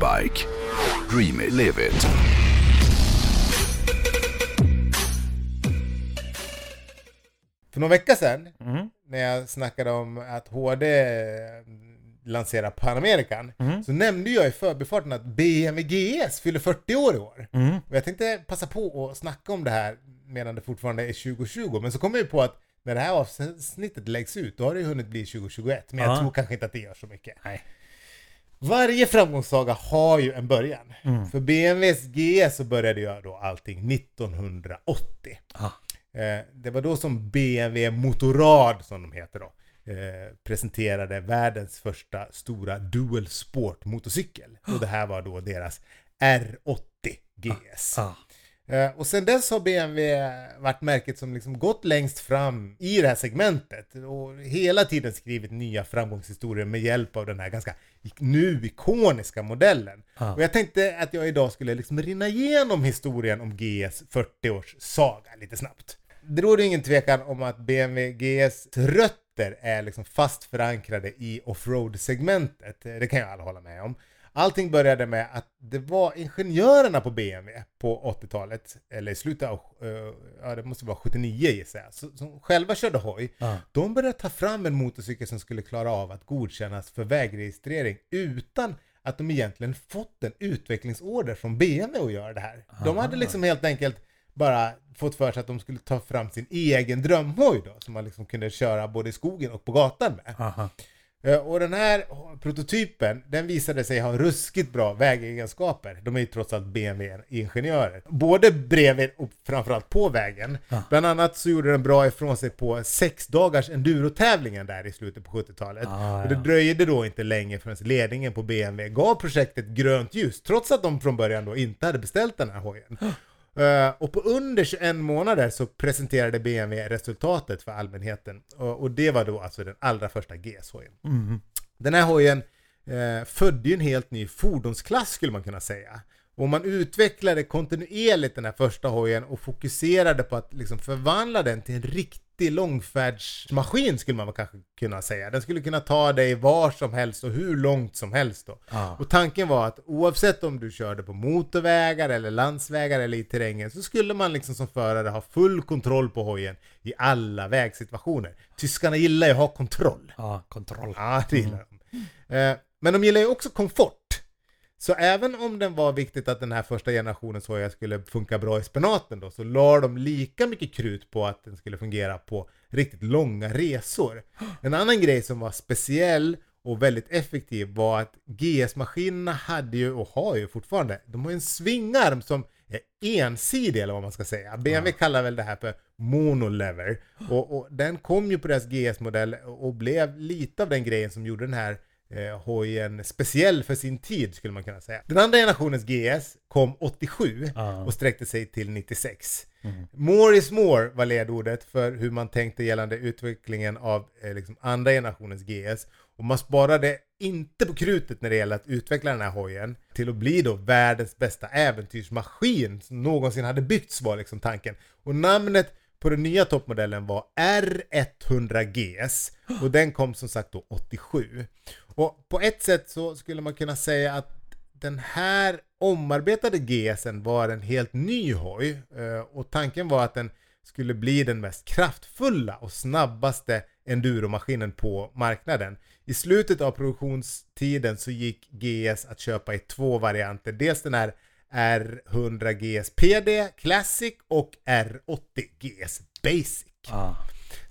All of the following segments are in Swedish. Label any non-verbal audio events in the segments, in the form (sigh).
Bike. Dream it, live it. För några veckor sedan, Mm. när jag snackade om att HD lanserar Panamerican, Mm. så nämnde jag i förbifarten att BMW GS fyller 40 år i år. Mm. Och jag tänkte passa på att snacka om det här medan det fortfarande är 2020, men så kom jag ju på att när det här avsnittet läggs ut, då har det hunnit bli 2021, men jag Ja. tror kanske inte att det gör så mycket. Nej. Varje framgångssaga har ju en början. Mm. För BMWs GS så började jag då allting 1980. Ah. Eh, det var då som BMW Motorrad, som de heter då, eh, presenterade världens första stora dual sport motorcykel. Och det här var då deras R80 GS. Ah. Eh, och sen dess har BMW varit märket som liksom gått längst fram i det här segmentet och hela tiden skrivit nya framgångshistorier med hjälp av den här ganska nu ikoniska modellen. Ja. Och jag tänkte att jag idag skulle liksom rinna igenom historien om GS 40-års saga lite snabbt. Det råder ingen tvekan om att BMW GS rötter är liksom fast förankrade i offroad-segmentet. Det kan ju alla hålla med om. Allting började med att det var ingenjörerna på BMW på 80-talet, eller i slutet av, eh, ja det måste vara 79 gissar jag, som själva körde hoj. Ja. De började ta fram en motorcykel som skulle klara av att godkännas för vägregistrering utan att de egentligen fått en utvecklingsorder från BMW att göra det här. De hade liksom helt enkelt bara fått för sig att de skulle ta fram sin egen drömhoj då, som man liksom kunde köra både i skogen och på gatan med. Aha. Eh, Och den här prototypen, den visade sig ha ruskigt bra vägegenskaper. De är ju trots allt BMW-ingenjörer. Både bredvid och framförallt på vägen. Ja. Bland annat så gjorde den bra ifrån sig på sex dagars endurotävlingen där i slutet på 70-talet. Ah, Och det ja. dröjde då inte länge förrän ledningen på BMW gav projektet grönt ljus, trots att de från början då inte hade beställt den här hojen. (gasps) Eh, och på under 21 månader så presenterade BMW resultatet för allmänheten. Och, och det var då alltså den allra första GS-hojen. Mm. Den här hojen eh, födde ju en helt ny fordonsklass skulle man kunna säga. Och man utvecklade kontinuerligt den här första hojen och fokuserade på att liksom förvandla den till en riktig långfärdsmaskin skulle man kanske kunna säga. Den skulle kunna ta dig var som helst och hur långt som helst då. Ja. Och tanken var att oavsett om du körde på motorvägar eller landsvägar eller i terrängen så skulle man liksom som förare ha full kontroll på hojen i alla vägsituationer. Tyskarna gillar ju att ha kontroll. Ja, kontroll. Ja, det gillar de. Eh, Men de gillar ju också komfort. Så även om det var viktigt att den här första generationens hojar skulle funka bra i spenaten då, så la de lika mycket krut på att den skulle fungera på riktigt långa resor. En annan grej som var speciell och väldigt effektiv var att GS-maskinerna hade ju, och har ju fortfarande, de har ju en svingarm som är ensidig eller vad man ska säga. BMW kallar väl det här för monolever. Och, och den kom ju på deras GS-modell och blev lite av den grejen som gjorde den här eh, hojen speciell för sin tid skulle man kunna säga. Den andra generationens GS kom 87 Ja. och sträckte sig till 96. Mm. More is more var ledordet för hur man tänkte gällande utvecklingen av eh, liksom andra generationens GS. Och man sparade inte på krutet när det gäller att utveckla den här hojen till att bli då världens bästa äventyrsmaskin som någonsin hade byggts var liksom tanken. Och namnet på den nya toppmodellen var R100GS och den kom som sagt då 87 på, på ett sätt så skulle man kunna säga att den här omarbetade GSen var en helt ny hoj eh, och tanken var att den skulle bli den mest kraftfulla och snabbaste enduromaskinen på marknaden. I slutet av produktionstiden så gick GS att köpa i två varianter. Dels den här R100 GS PD Classic och R80 GS Basic. Ah.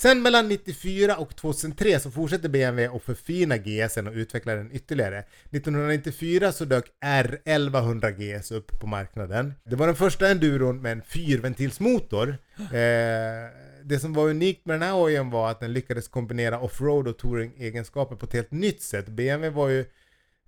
Sen mellan 94 och 2003 så fortsätter BMW att förfina GSen och utveckla den ytterligare. 1994 så dök R1100 GS upp på marknaden. Det var den första enduron med en fyrventilsmotor. (gasps) Eh, det som var unikt med den här hojen var att den lyckades kombinera offroad och touring-egenskaper på ett helt nytt sätt. BMW var ju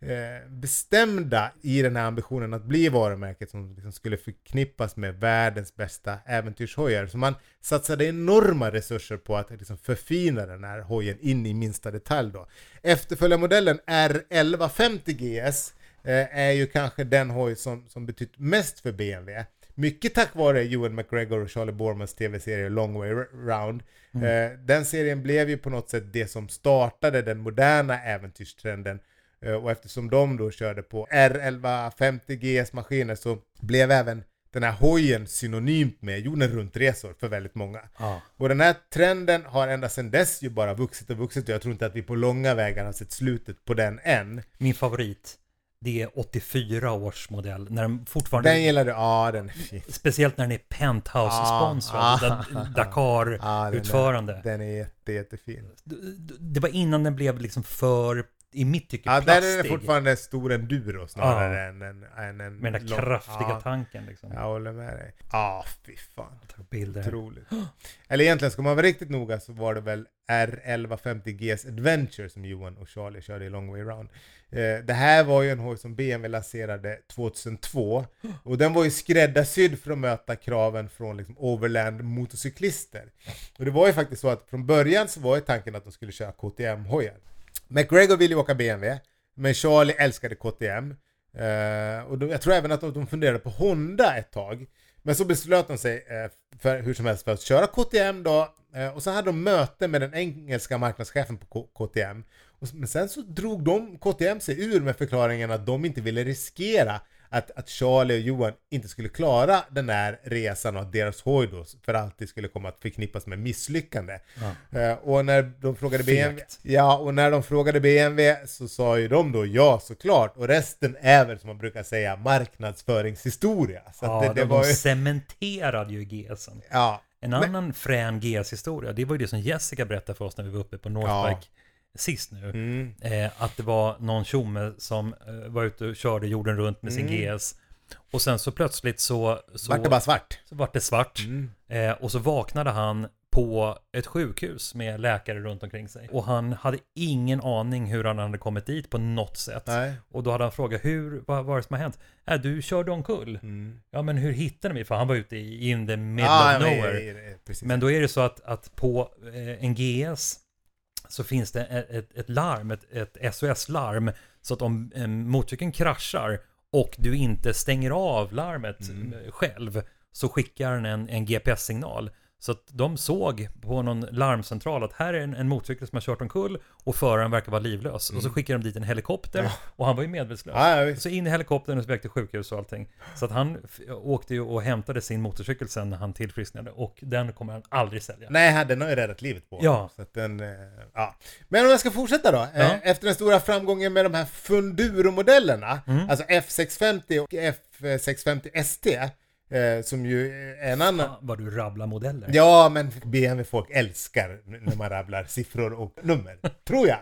eh, bestämda i den här ambitionen att bli varumärket som liksom skulle förknippas med världens bästa äventyrshojar. Så man satsade enorma resurser på att liksom förfina den här hojen in i minsta detalj då. Efterföljarmodellen R1150 GS eh, är ju kanske den hoj som, som betytt mest för BMW. Mycket tack vare Ewan McGregor och Charlie Bormans tv-serie Long Way Round. Eh, den serien blev ju på något sätt det som startade den moderna äventyrstrenden Och eftersom de då körde på R1150 GS-maskiner så blev även den här hojen synonymt med jorden runt-resor för väldigt många. Ja. Och den här trenden har ända sedan dess ju bara vuxit och vuxit och jag tror inte att vi på långa vägar har sett slutet på den än. Min favorit, det är 84 års modell. När den fortfarande... Den gillar du? Ja, den är fin. Speciellt när den är Penthouse-sponsrad. Ah, den ah, den Dakar-utförande. där- Den är jätte, jättefin. det var innan den blev liksom för, i mitt tycke, Ja, där plastig. är det fortfarande stor enduro snarare än en, än en... med den där lång- kraftiga ja, tanken liksom. Jag håller med dig. Ja, fy fan. Bilder. Otroligt. Eller egentligen, ska man vara riktigt noga så var det väl R1150 GS Adventure som Johan och Charlie körde i Long Way Round. Eh, det här var ju en hoj som BMW lanserade 2002 och den var ju skräddarsydd för att möta kraven från liksom overland motorcyklister. Och det var ju faktiskt så att från början så var ju tanken att de skulle köra KTM-hojar. McGregor ville ju åka BMW, men Charlie älskade KTM. Uh, eh, och då, jag tror även att de, de funderade på Honda ett tag. Men så beslöt de sig uh, för hur som helst för att köra KTM då. Uh, och så hade de möte med den engelska marknadschefen på K- KTM. Och, men sen så drog de KTM sig ur med förklaringen att de inte ville riskera att, att Charlie och Johan inte skulle klara den här resan och att deras hoj då för alltid skulle komma att förknippas med misslyckande. Eh, och när de frågade BMW, ja, och när de frågade BMW så sa ju de då ja såklart och resten är väl som man brukar säga marknadsföringshistoria. Så Ja, det, de, det var de ju, cementerade ju GSen. ja, En Men- annan frän GS-historia, det var ju det som Jessica berättade för oss när vi var uppe på Northbike sist nu. mm, Eh, att det var någon tjomme som eh, var ute och körde jorden runt med sin Mm. GS. Och sen så plötsligt så, så, vart det bara svart. så vart det svart. Mm. Eh, och så vaknade han på ett sjukhus med läkare runt omkring sig. Och han hade ingen aning hur han hade kommit dit på något sätt. Nej. Och då hade han frågat, hur, vad var det som har hänt? Äh, du körde omkull. Mm. Ja, men hur hittade mig? För han var ute i in the middle Ah, of men- nowhere. precis. Men då är det så att, att på eh, en GS så finns det ett, ett, larm, ett, ett SOS-larm. Så att om eh, motorcykeln kraschar och du inte stänger av larmet Mm. eh, själv så skickar den en, en GPS-signal. Så att de såg på någon larmcentral att här är en, en motorcykel som har kört omkull och föraren verkar vara livlös. Och så skickar de dit en helikopter Mm. Ja. och han var ju medvetslös. Ja. Så in i helikoptern och så väg till sjukhus och allting. Så att han åkte ju och hämtade sin motorcykel sen när han tillfrisknade och den kommer han aldrig sälja. Nej, den har ju räddat livet på Ja. så den, eh, ja. Men om jag ska fortsätta då. Eh, Efter den stora framgången med de här Funduro-modellerna, Mm. alltså F650 och F650 ST, eh, som ju är en annan... Fan, vad du rabblar modeller. Ja, men BMW-folk älskar när man rabblar siffror och nummer. (laughs) tror jag.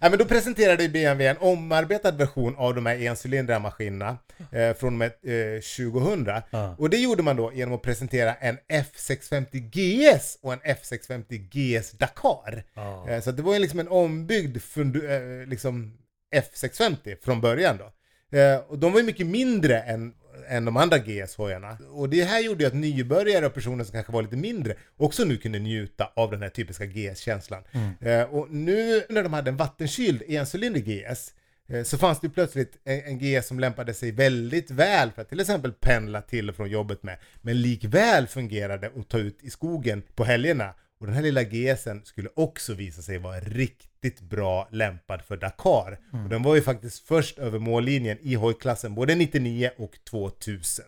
Ja. men då presenterade BMW en omarbetad version av de här encylindriga maskinerna eh, från och med eh, 2000. Ja. Och det gjorde man då genom att presentera en F650 GS och en F650 GS Dakar. Ja. Eh, så det var ju liksom en ombyggd eh, liksom F650 från början då. Eh, och de var ju mycket mindre än, än de andra GS-hojarna. Och det här gjorde ju att nybörjare och personer som kanske var lite mindre också nu kunde njuta av den här typiska GS-känslan. Eh, och nu när de hade en vattenkyld encylindrig GS eh, så fanns det plötsligt en, en GS som lämpade sig väldigt väl för att till exempel pendla till och från jobbet med. Men likväl fungerade att ta ut i skogen på helgerna. Och den här lilla GSen skulle också visa sig vara riktigt bra lämpad för Dakar. Och den var ju faktiskt först över mållinjen i hojklassen både 99 och 2000.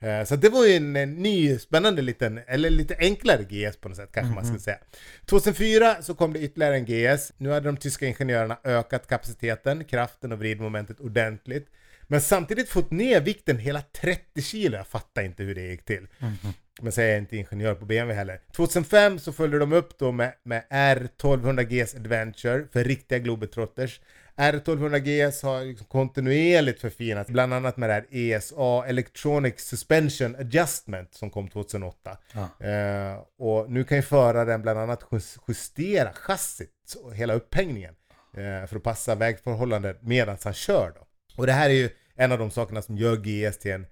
Eh, Så det var ju en, en ny spännande liten, eller lite enklare GS på något sätt kanske man ska säga. 2004 så kom det ytterligare en GS. Nu hade de tyska ingenjörerna ökat kapaciteten, kraften och vridmomentet ordentligt. Men samtidigt fått ner vikten hela 30 kilo. Jag fattar inte hur det gick till. Men säger jag är inte ingenjör på BMW heller. 2005 så följde de upp då med, med R1200GS Adventure för riktiga globetrotters. R1200GS har liksom kontinuerligt förfinats, bland annat med det här ESA, Electronic Suspension Adjustment, som kom 2008. Ja. Eh, och nu kan ju föraren bland annat jus- justera chassit och hela upphängningen eh, för att passa vägförhållanden medan han kör då. Och det här är ju en av de sakerna som gör GS till en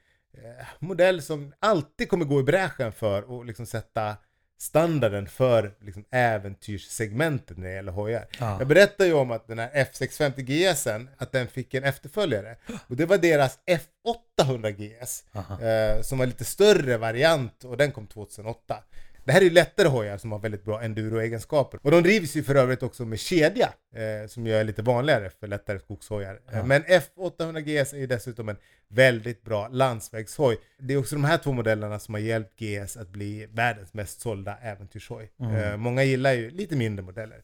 modell som alltid kommer gå i bräschen för att liksom sätta standarden för liksom äventyrssegmentet när det gäller hojar. Ja. Jag berättade ju om att den här F650 GSen, att den fick en efterföljare. Och det var deras F800 GS, eh, som var lite större variant och den kom 2008. Det här är ju lättare hojar som har väldigt bra enduro-egenskaper. Och de drivs ju för övrigt också med kedja, eh, som ju är lite vanligare för lättare skogshojar. Ja. Men F800 GS är ju dessutom en väldigt bra landsvägshoj. Det är också de här två modellerna som har hjälpt GS att bli världens mest sålda äventyrshoj. Mm. Eh, många gillar ju lite mindre modeller.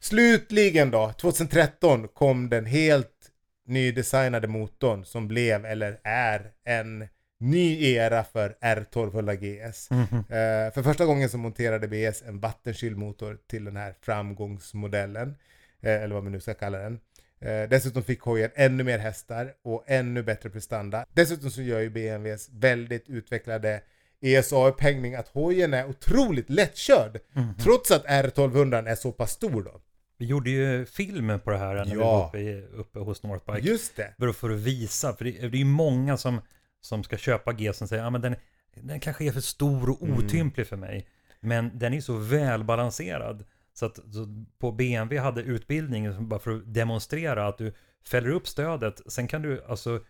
Slutligen då, 2013 kom den helt nydesignade motorn som blev, eller är, en ny era för R1200 GS. Mhm. Eh, för första gången så monterade BS en vattenkyld motor till den här framgångsmodellen, eh, eller vad man nu ska kalla den. Eh, dessutom fick hojen ännu mer hästar och ännu bättre prestanda. Dessutom så gör ju BMWs väldigt utvecklade ESA-upphängning att hojen är otroligt lättkörd. Mhm. Trots att R1200 är så pass stor då. Vi gjorde ju film på det här när vi Ja. var uppe, uppe hos Northbike. Just det. För, för att visa, för det, det är ju många som, som ska köpa G som säger, ja men den, den kanske är för stor och Mm. otymplig för mig. Men den är så välbalanserad. Så att så på BMW hade utbildning bara för att demonstrera att du fäller upp stödet. Sen kan du alltså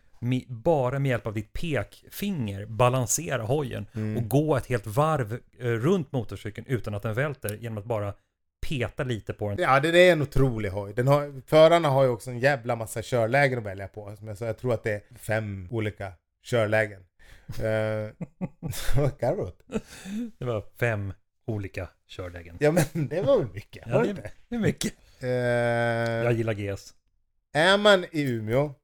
bara med hjälp av ditt pekfinger balansera hojen Mm. och gå ett helt varv eh, runt motorcykeln utan att den välter genom att bara peta lite på den. Ja, det är en otrolig hoj. Den har, förarna har ju också en jävla massa körlägen att välja på. Sa, jag tror att det är fem olika körlägen. Eh, Vad du åt? Det var fem olika körlägen. Ja, men det var väl mycket? Ja, det det, inte? det är mycket. Eh, Jag gillar GS. är man i Umeå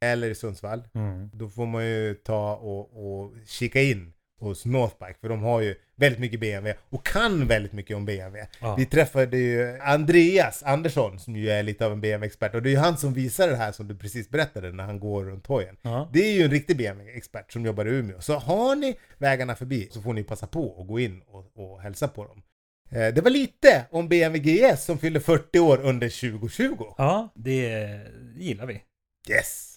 eller i Sundsvall, Mm. då får man ju ta och, och kika in hos Northbike. För de har ju väldigt mycket BMW och kan väldigt mycket om BMW. Ja. Vi träffade ju Andreas Andersson som ju är lite av en BMW-expert och det är ju han som visar det här som du precis berättade när han går runt hojen. Ja. Det är ju en riktig BMW-expert som jobbar i Umeå. Så har ni vägarna förbi så får ni passa på och gå in och, och hälsa på dem. Eh, Det var lite om BMW GS som fyller 40 år under 2020. ja, det gillar vi. Yes!